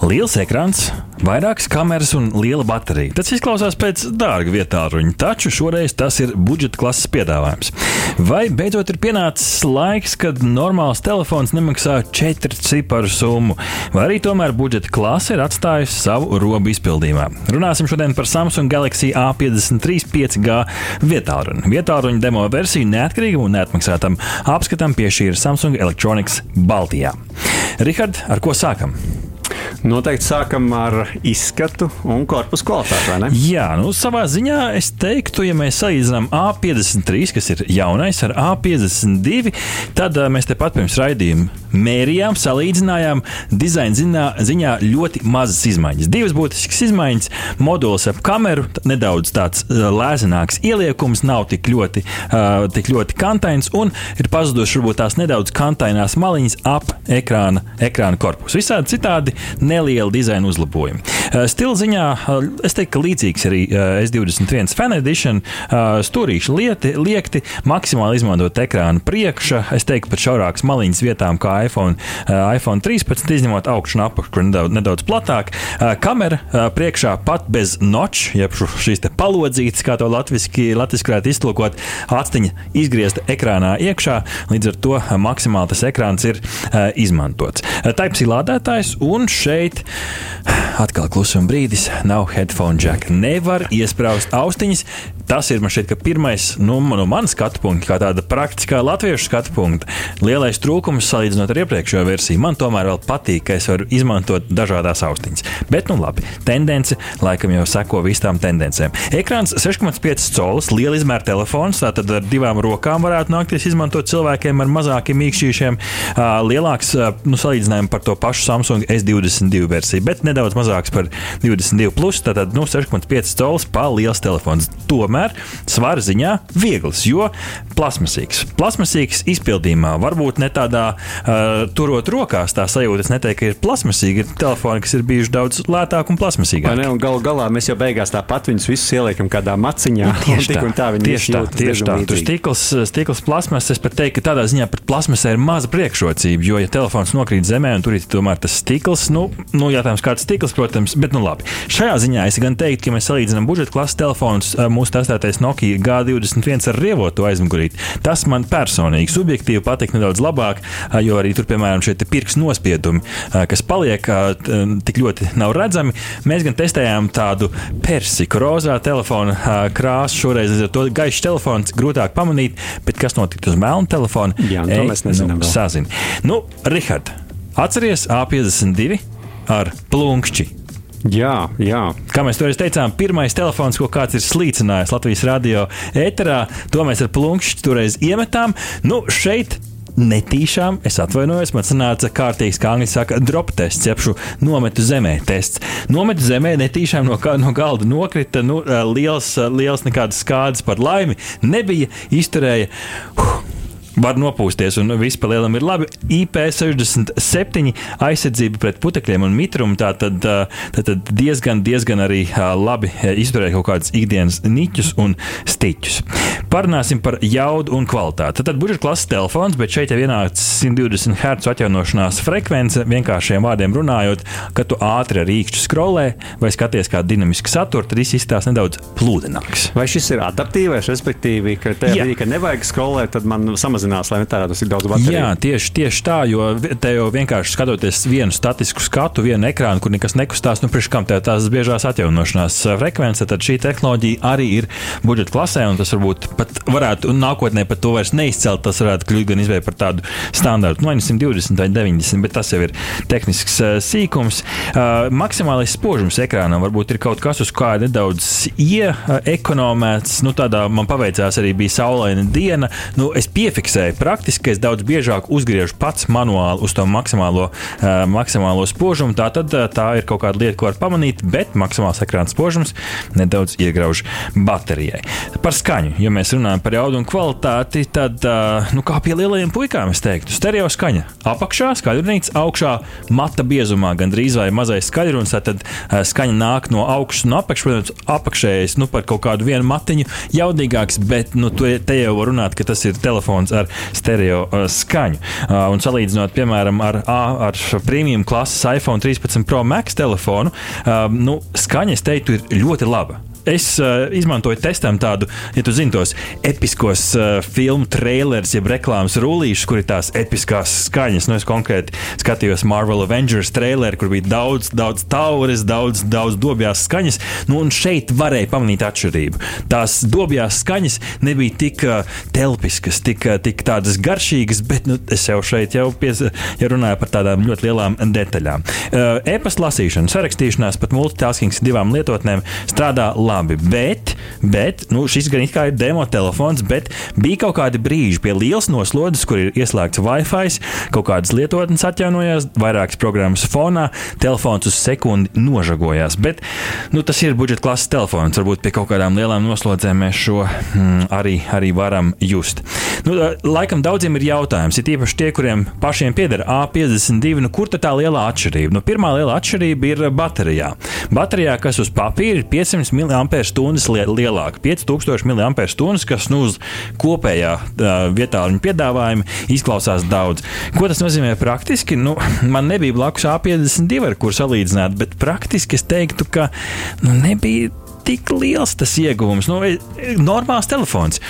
Liels ekrāns, vairākas kameras un liela baterija. Tas izklausās pēc dārga vietā ruņa, taču šoreiz tas ir budžeta klases piedāvājums. Vai beidzot ir pienācis laiks, kad normāls telefons nemaksā četru ciparu summu, vai arī tomēr budžeta klase ir atstājusi savu robu izpildījumā? Runāsim šodien par Samsung Galaxy A53 5G vietāruņu. Vietāruņu demo versiju neatkarīgam un neatmaksātam apskatam piešķīra Samsung Electronics Baltijā. Rihard, ar ko sākam? Noteikti sākam ar izskatu un korpusu kvalitāti? Jā, nu, savā ziņā es teiktu, ja mēs salīdzinām A53, kas ir jaunais, ar A52, tad uh, mēs tepat pirms raidījuma mērījām, salīdzinājām dizaina ziņā, ziņā ļoti mazas izmaiņas. Divas būtiskas izmaiņas - modulis ap kameru, nedaudz tāds uh, lēzenāks ieliekums, nav tik ļoti, uh, tik ļoti kantains un ir pazudušas varbūt tās nedaudz kantainās maliņas ap ekrāna, ekrāna korpusu. Visādi citādi nelieli dizaina uzlabojumi. Uh, Stila ziņā es teiktu, ka līdzīgs arī uh, S21 Fan Edition. Uh, Stūrīši lieti, liekti, maksimāli izmantot ekrāna priekšā. Es teiktu, pat šaurākas maliņas vietām kā iPhone, iPhone 13, izņemot augšu un apakšu, kur nedaudz, nedaudz platāk. Kamera priekšā pat bez noča, jeb šīs palodzītes, kā to latviešu varētu iztulkot, atsteņa izgriezta ekrānā iekšā. Līdz ar to maksimāli tas ekrāns ir izmantots. Type-C lādētājs un šeit atkal klusuma brīdis, nav headphone jack. Nevar iesprāst austiņas. Tas ir man šķiet, pirmais nu, no manas skatu punkta, kā tāda praktiskā latviešu skatu punkta. Lielais trūkums salīdzinot ar iepriekšējo versiju. Man tomēr vēl patīk, ka es varu izmantot dažādas austiņas. Bet, nu labi, tendence laikam jau seko visām tendencēm. Ekrāns 6,5 colis, liela izmēra telefons, tātad ar divām rokām varētu nākties izmantot cilvēkiem ar mazākiem mīkšķīšiem. Lielāks, nu, salīdzinājumā par to pašu Samsung S22 versiju, bet nedaudz mazāks par 22, plus, tātad nu, 6,5 colis, pa liels telefons. Tomēr tomēr svara ziņā viegls, jo plasmasīgs. Plasmasīgs izpildījumā, varbūt ne tādā uh, turot rokās, tā sajūta. Es neteiktu, ka ir plasmasīgi. Ir telefoni, kas ir bijuši daudz lētāki un plasmasīgāki. Ne, un galu galā mēs jau beigās tāpat viņus visus ieliekam kādā maciņā. Tieši tā, tā, tieši tā. Tieši tā. Tur stikls, stikls plasmas, es pat teiktu, ka tādā ziņā pat plasmasē ir maza priekšrocība, jo, ja telefons nokrīt zemē un tur ir tomēr tas stikls, nu, nu jātājums kāds stikls, protams, bet nu labi. Šajā ziņā es gan teiktu, ka, mēs salīdzinām budžeta klases telefonus, mūsu testētais Nokia G21 ar rievotu aizmugurīti. Tas man personīgi, subjektīvi patīk nedaudz labāk, jo arī tur, piemēram, šie pirksts nospiedumi, kas paliek tik ļoti nav redzami. Mēs gan testējām tādu persiku rozā telefona krāsu. Šoreiz ar to gaišs telefons grūtāk pamanīt, bet kas notika uz melna telefona? Jā, to mēs nezinām. Nu, sazin. Nu, Rihard, atceries A52 ar plunkšķi Jā, jā. Kā mēs toreiz teicām, pirmais telefons, ko kāds ir slīcinājis Latvijas radio ēterā, to mēs ar plunkšķi toreiz iemetām. Nu, šeit netīšām, es atvainojos, man sanāca kārtīgs, kā angļuiski saka, drop tests, jeb šo nometu zemē tests. Nometu zemē netīšām no, no galda nokrita nu, liels, liels nekādas skādes par laimi. Nebija, izturēja. Huh, var nopūsties, un viss pa lielam ir labi. IP67 aizsardzība pret putekļiem un mitrumu tā tad, tā tad diezgan, diezgan arī labi izturēja kaut kādus ikdienas niķus un stiķus. Parunāsim par jaudu un kvalitāti. Tad budžeta klases telefons, bet šeit jau ienāca 120 Hz atjaunošanās frekvence. Vienkāršiem vārdiem runājot, kad tu ātri ar īkšķu skrolē vai skaties kā dinamisku saturu, tad viss izstāsta nedaudz plūdināks. Vai šis ir adaptīvais, respektīvi, ka tajā brīdī, kad nevajag skrolēt, tad man samazinās, lai netērētu tik daudz bateriju? Jā, tieši, tieši tā, jo te jau vienkārši skatoties vienu statisku skatu, vienu ekrānu, kur nekas nekustās, nu, priekš kam tās biežās atjaunošanās frekvence, tad šī tehnoloģija arī ir budžeta klasē, un tas varbūt pat varētu, nākotnē pat to vairs neizcelt. Tas varētu kļūt gan izvēle par tādu standartu, nu, 120 vai 90, bet tas jau ir tehnisks uh, sīkums. Uh, maksimālais spožums ekrānam varbūt ir kaut kas, uz kā nedaudz ieekonomēts. Nu, tādā man paveicās arī bija saulaina diena. Nu, es piefiksēju praktiski, ka es daudz biežāk uzgriežu pats manuāli uz to maksimālo, uh, maksimālo spožumu. Tā tad uh, tā ir kaut kāda lieta, ko var pamanīt, bet maksimāls ekrāna spožums nedaudz iegrauž baterijai. Par skaņu, ja mēs runājam par jaudu un kvalitāti, tad, nu, kā pie lielajiem puikām, es teiktu, stereo skaņa. Apakšā skaļrunīts, augšā mata biezumā, gandrīz vai mazais skaļrunis. Tad skaņa nāk no augšas un apakšas. Protams, apakšējais nu, par kaut kādu vienu matiņu jaudīgāks, bet nu, te jau var runāt, ka tas ir telefons ar stereo skaņu. Un salīdzinot, piemēram, ar, ar premium klases iPhone 13 Pro Max telefonu, nu, skaņa, es teiktu, ir ļoti laba es uh, izmantoju testam tādu, ja tu zini tos episkos uh, filmu trailers, jeb reklāmas rullīšus, kur ir tās episkās skaņas. Nu, es konkrēti skatījos Marvel Avengers traileri, kur bija daudz, daudz taures, daudz, daudz dobjās skaņas. Nu, un šeit varēja pamanīt atšķirību. Tās dobjās skaņas nebija tik uh, telpiskas, tik, uh, tik tādas garšīgas, bet nu, es jau šeit jau pies, ja runāju par tādām ļoti lielām detaļām. Uh, E-pasta lasīšana, sarakstīšanās, pat multitasking divām lietotnēm strādā labi labi. Bet, bet nu, šis gan ir demo telefons, bet bija kaut kādi brīži pie lielas noslodzes, kur ir ieslēgts Wi-Fi, kaut kādas lietotnes atjaunojās, vairākas programmas fonā, telefons uz sekundi nožagojās. Bet nu, tas ir budžeta klases telefons. Varbūt pie kaut kādām lielām noslodzēm mēs šo mm, arī, arī varam just. Nu, laikam daudziem ir jautājums, ir īpaši tie, kuriem pašiem pieder A52, nu, kur tā lielā atšķirība? Nu, pirmā liela atšķirība ir baterijā. Baterijā, kas uz papīra ir 500 mAh lielāka, 5000 mAh, kas nu, uz kopējā vietā viņa piedāvājuma izklausās daudz. Ko tas nozīmē praktiski? Nu, man nebija blakus A52, ar kur salīdzināt, bet praktiski es teiktu, ka nu, nebija tik liels tas ieguvums. Nu, e, normāls telefons.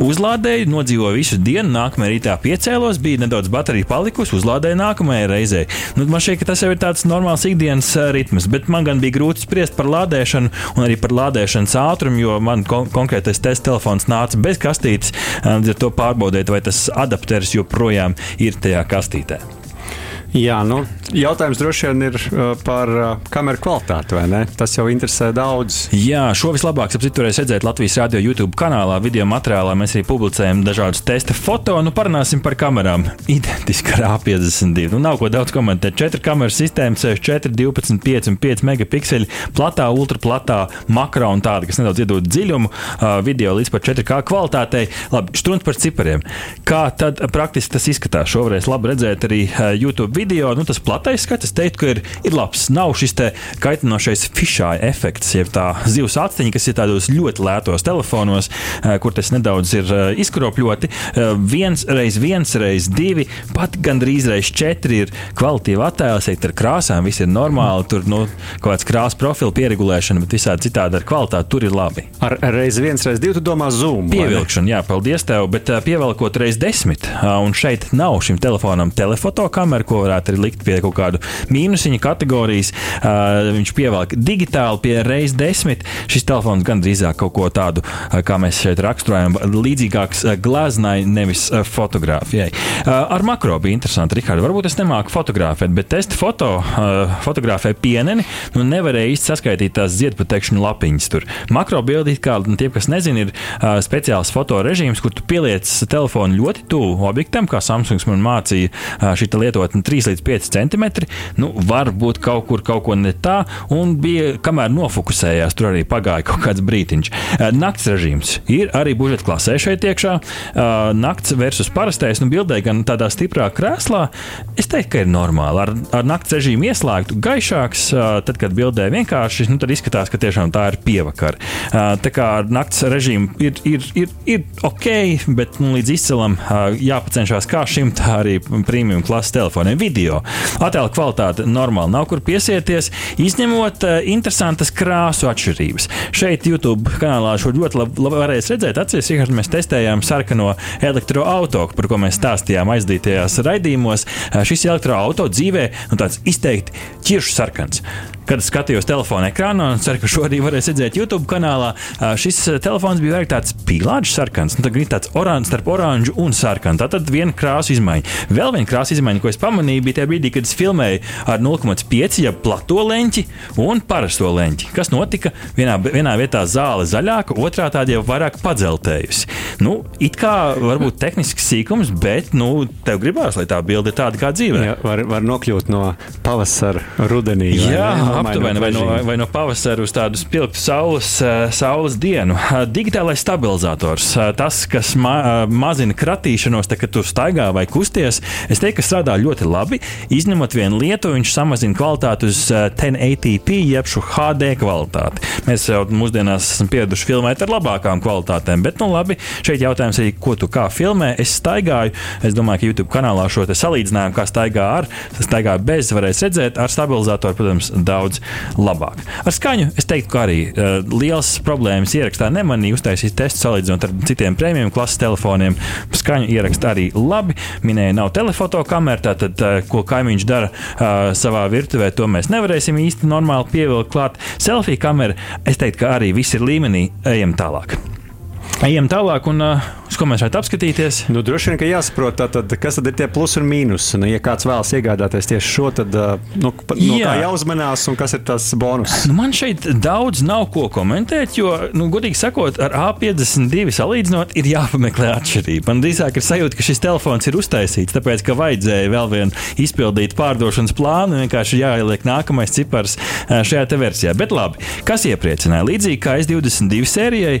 Uzlādēju, nodzīvoju visu dienu, nākamajā rītā piecēlos, bija nedaudz baterija palikusi, uzlādēju nākamajai reizei. Nu, man šķiet, ka tas jau ir tāds normāls ikdienas e, ritms, bet man gan bija grūti spriest par lādēšanu un arī par lādēšanas ātrumu, jo man kon konkrētais testa telefons nāca bez kastītes. Līdz ar to pārbaudīt, vai tas adapters joprojām ir tajā kastītē. Jā, nu, jautājums droši vien ir uh, par uh, kameru kvalitāti, vai ne? Tas jau interesē daudz. Jā, šo vislabāk apsiturēs redzēt Latvijas radio YouTube kanālā, video materiālā. Mēs arī publicējam dažādus testa foto. Nu, parunāsim par kamerām. Identiski ar A52. Nu, nav ko daudz komentēt. Četri kameras sistēmas, 4, 12, 5 un 5 megapikseli, platā, ultraplatā, makro un tāda, kas nedaudz iedod dziļumu uh, video līdz pat 4K kvalitātei. Labi, stundas par cipariem. Kā tad praktiski tas izskatās? Šo varēs labi redzēt arī YouTube video, nu, tas platais skats, es teiktu, ka ir, ir labs. Nav šis kaitinošais fišāja efekts, jeb tā zivs aciņa, kas ir tādos ļoti lētos telefonos, eh, kur tas nedaudz ir eh, izkropļoti. Eh, viens reiz viens, reiz divi, pat gandrīz reiz četri ir kvalitīvi attēls, ar krāsām, viss ir normāli. Tur nu, kaut kāds krāsa profila pieregulēšana, bet visādi citādi ar kvalitāti tur ir labi. Ar reiz viens, reiz divi, tu domā zoom. Pievilkšana, jā, paldies tev, bet pievelkot reiz desmit, un šeit nav šim telefonam telefoto kameru, ko varētu arī likt pie kaut kādu mīnusiņa kategorijas. Uh, viņš pievelk digitāli pie reizes desmit. Šis telefons gan drīzāk kaut ko tādu, uh, kā mēs šeit raksturojam, līdzīgāks uh, glaznai, nevis fotografijai. Uh, ar makro bija interesanti, Rikārd. Varbūt es nemāku fotografēt, bet testa foto, uh, fotografē pieneni, nu nevarēja īsti saskaitīt tās ziedpatekšņu lapiņas tur. Makro bildi, kā tie, kas nezina, ir uh, speciāls fotorežīms, kur tu pieliec telefonu ļoti tuvu objektam, kā Samsungs man mācīja šī lietotne 3 līdz 5 centimetri. Nu, var būt kaut kur kaut ko ne tā, un bija, kamēr nofokusējās, tur arī pagāja kaut kāds brītiņš. Nakts režīms ir arī budžeta klasē šeit iekšā. Nakts versus parastais, nu, bildē gan tādā stiprā krēslā. Es teiktu, ka ir normāli. Ar, ar nakts režīmu ieslēgtu gaišāks, tad, kad bildē vienkārši, nu, tad izskatās, ka tiešām tā ir pievakar. Tā kā ar nakts režīmu ir, ir, ir, ir ok, bet nu, līdz izcilam jāpacenšas kā šim, tā arī premium klases telefoniem video. Attēla kvalitāte normāli nav kur piesieties, izņemot uh, interesantas krāsu atšķirības. Šeit YouTube kanālā šo ļoti labi lab varēs redzēt. Atcerieties, ka mēs testējām sarkano elektroautorātu, par ko mēs stāstījām aizdītajās raidījumos. Uh, šis elektroautorāts dzīvē nu, tāds izteikti ķiršu sarkans kad skatījos telefona ekrānā, un ceru, ka šo arī varēs redzēt YouTube kanālā. Šis telefons bija vairāk tāds pīlāģis sarkans, nu, tā tāds oranžs starp oranžu un sarkanu. Tā tad viena krāsa izmaiņa. Vēl viena krāsa izmaiņa, ko es pamanīju, bija tajā brīdī, kad es filmēju ar 0,5 ja plato leņķi un parasto leņķi. Kas notika? Vienā, vienā vietā zāle zaļāka, otrā tāda jau vairāk padzeltējusi. Nu, it kā varbūt tehnisks sīkums, bet nu, tev gribās, lai tā bilde ir tāda kā dzīvē. Jā, var, var nokļūt no pavasara rudenī. Jā, pamainot aptuveni vai no, vai no pavasara uz tādu spilgtu saules, eh, saules dienu. Eh, Digitālais stabilizators, eh, tas, kas ma mazina kratīšanos, tad, kad tu staigā vai kusties, es teiktu, ka strādā ļoti labi. Izņemot vienu lietu, viņš samazina kvalitāti uz eh, 1080p, jeb šo HD kvalitāti. Mēs jau mūsdienās esam pieraduši filmēt ar labākām kvalitātēm, bet, nu, labi, šeit jautājums arī, ko tu kā filmē. Es staigāju, es domāju, ka YouTube kanālā šo salīdzinājumu, kā staigā ar, staigā bez, varēs redzēt, ar stabilizatoru, protams, daudz labāk. Ar skaņu es teiktu, ka arī uh, liels problēmas ierakstā nemanīju, uztaisīju testu salīdzinot ar citiem prēmiju klases telefoniem. Skaņu ieraksta arī labi. Minēja, nav telefoto kamera, tātad, uh, ko kaimiņš dara uh, savā virtuvē, to mēs nevarēsim īsti normāli pievilkt klāt. Selfija kamera, es teiktu, ka arī viss ir līmenī, ejam tālāk. Ejam tālāk, un uh, ko mēs varētu apskatīties? Nu, droši vien, ka jāsaprot, tātad, kas tad ir tie plusi un mīnusi. Nu, ja kāds vēlas iegādāties tieši šo, tad nu, no Jā. kā jāuzmanās un kas ir tas bonus. Nu, man šeit daudz nav ko komentēt, jo, nu, godīgi sakot, ar A52 salīdzinot, ir jāpameklē atšķirība. Man drīzāk ir sajūta, ka šis telefons ir uztaisīts, tāpēc, ka vajadzēja vēl vienu izpildīt pārdošanas plānu, un vienkārši jāieliek nākamais cipars šajā te versijā. Bet labi, kas iepriecināja? Līdzīgi kā S22 sērijai,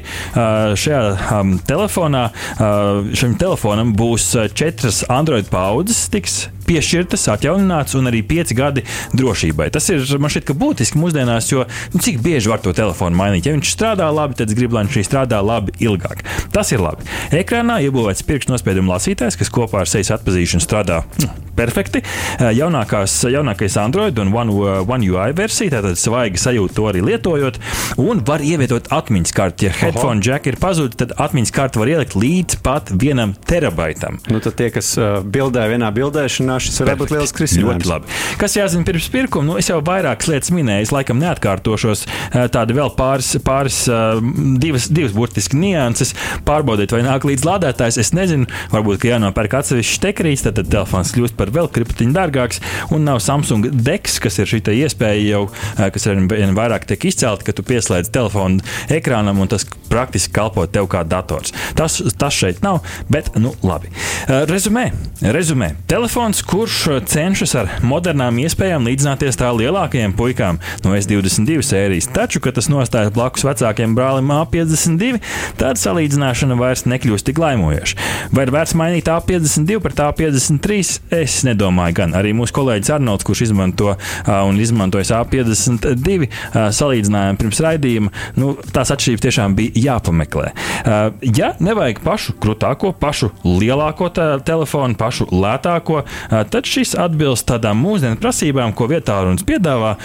šajā um, telefonā, šim telefonam būs četras Android paudzes, tiks piešķirtas, atjaunināts un arī pieci gadi drošībai. Tas ir man šķiet, ka būtiski mūsdienās, jo nu, cik bieži var to telefonu mainīt. Ja viņš strādā labi, tad es gribu, lai viņš strādā labi ilgāk. Tas ir labi. Ekrānā iebūvēts pirkstnospiedumu lasītājs, kas kopā ar sejas atpazīšanu strādā nu, perfekti. Eh, Jaunākās, jaunākais Android un One, uh, One UI versija, tātad svaigi sajūt to arī lietojot, un var ievietot atmiņas karti. Ja headphone jack ir pazudis, tad atmiņas karti var ielikt līdz pat vienam terabaitam. Nu, tad tie, kas uh, bildē vienā bildēšanā, šis varētu būt liels Ļoti risinājums. labi. Kas jāzina pirms pirkuma? Nu, es jau vairākas lietas minēju, es laikam neatkārtošos. Eh, Tādi vēl pāris, pāris eh, divas, divas burtiski nianses. Pārbaudīt, vai nāk līdz lādētājs. Es nezinu, varbūt, ka jānopērk atsevišķs tekrīts, tad, tad telefons kļūst par vēl kriptiņu dārgāks. Un nav Samsung deks, kas ir šī iespēja jau, eh, kas ar vien vairāk tiek izcelta, ka tu pieslēdz telefonu ekrānam un tas praktiski kalpo tev kā dators. Tas, tas šeit nav, bet nu labi. Rezumē, rezumē. Telefons, kurš eh, cenšas ar modernām iespējām līdzināties tā lielākajiem puikām no S22 sērijas, taču, kad tas nostājas blakus vecākiem brālim A52, tad salīdzināšana vairs nekļūst tik laimojoša. Vai ir vērts mainīt A52 pret A53? Es nedomāju, gan arī mūsu kolēģis Arnolds, kurš izmanto ā, un izmantojas A52 ā, salīdzinājumu pirms raidījuma, nu, tās atšķirības tiešām bija jāpameklē. Ja nevajag pašu krūtāko, pašu lielāko te telefonu, pašu lētāko, tad šis atbilst tādām mūsdienu prasībām, ko vietā runas piedāvā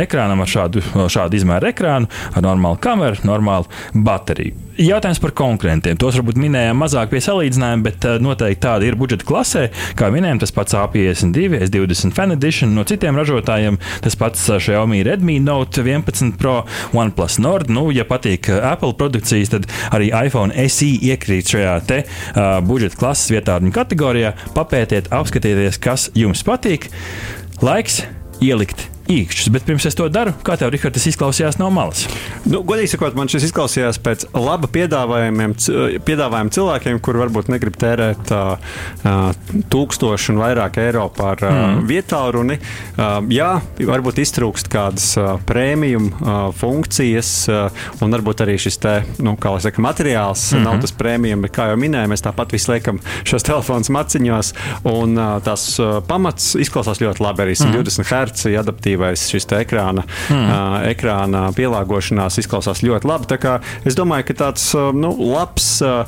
ekrānam ar šādu, šādu izmēru ekrānu, ar normālu kameru, normālu bateriju. Jautājums par konkurentiem. Tos varbūt minējām mazāk pie salīdzinājuma, bet ā, noteikti tāda ir budžeta klasē. Kā minējām, tas pats A52, S20 Fan Edition no citiem ražotājiem, tas pats ā, Xiaomi Redmi Note 11 Pro, OnePlus Nord. Nu, ja patīk ā, Apple produkcijas, tad arī iPhone SE iekrīt šajā te uh, budžeta klases vietā viņa kategorijā. Papētiet, apskatieties, kas jums patīk. Laiks ielikt īkšķus, bet pirms es to daru, kā tev, Rihard, tas izklausījās no malas? Nu, godīgi sakot, man šis izklausījās pēc laba piedāvājumu cilvēkiem, kur varbūt negrib tērēt uh, tūkstošu un vairāk eiro par uh, mm. vietālruni. Uh, jā, varbūt iztrūkst kādas uh, prēmijum uh, funkcijas, uh, un varbūt arī šis te, nu, kā lai saka, materiāls mm -hmm. nav tas prēmijum, bet kā jau minēju, mēs tāpat visu liekam šos telefonus maciņos, un uh, tās uh, pamats izklausās ļoti labi. Arī 120 Hz adaptīvais šis ekrāna, mm. uh, ekrāna pielāgošanās izklausās ļoti labi. Es domāju, ka tāds uh, nu, labs uh,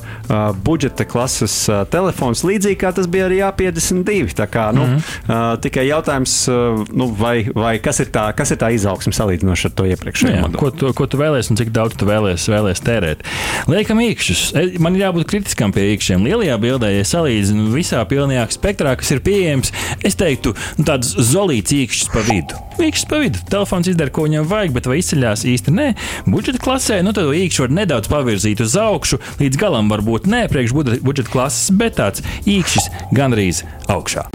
budžeta klases uh, telefons, līdzīgi kā tas bija arī A52. Tā kā, nu, mm uh, tikai jautājums, uh, nu, vai, vai kas, ir tā, kas ir tā izaugsme salīdzinoši ar to iepriekšējo modeli? ko, tu, ko tu vēlēsies un cik daudz tu vēlēsies vēlēs tērēt? Liekam, īkšķus. E, Man ir jābūt kritiskam pie īkšķiem. Lielajā bildē, ja salīdzinu visā pilnajā spektrā, kas ir pieejams, es teiktu, nu, tāds zolīts īkšķis pa vidu. Īkšķis pa vidu. Telefons izdara, ko viņam vajag, bet vai izceļās īsti nē. Budžeta klasē, nu tad īkšķi var nedaudz pavirzīt uz augšu, līdz galam varbūt nē, priekš budžeta- klases, bet tāds īkšķis gandrīz augšā.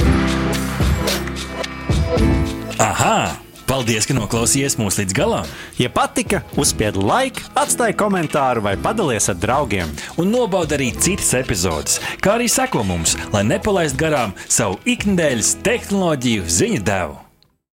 Aha! Paldies, ka noklausījāties mūsu līdz galam! Ja patika, uzspiediet laiku, atstājiet komentāru vai padalieties ar draugiem. un nobauda arī citas epizodes, kā arī seko mums, lai nepalaistu garām savu ikdienas tehnoloģiju ziņu devumu.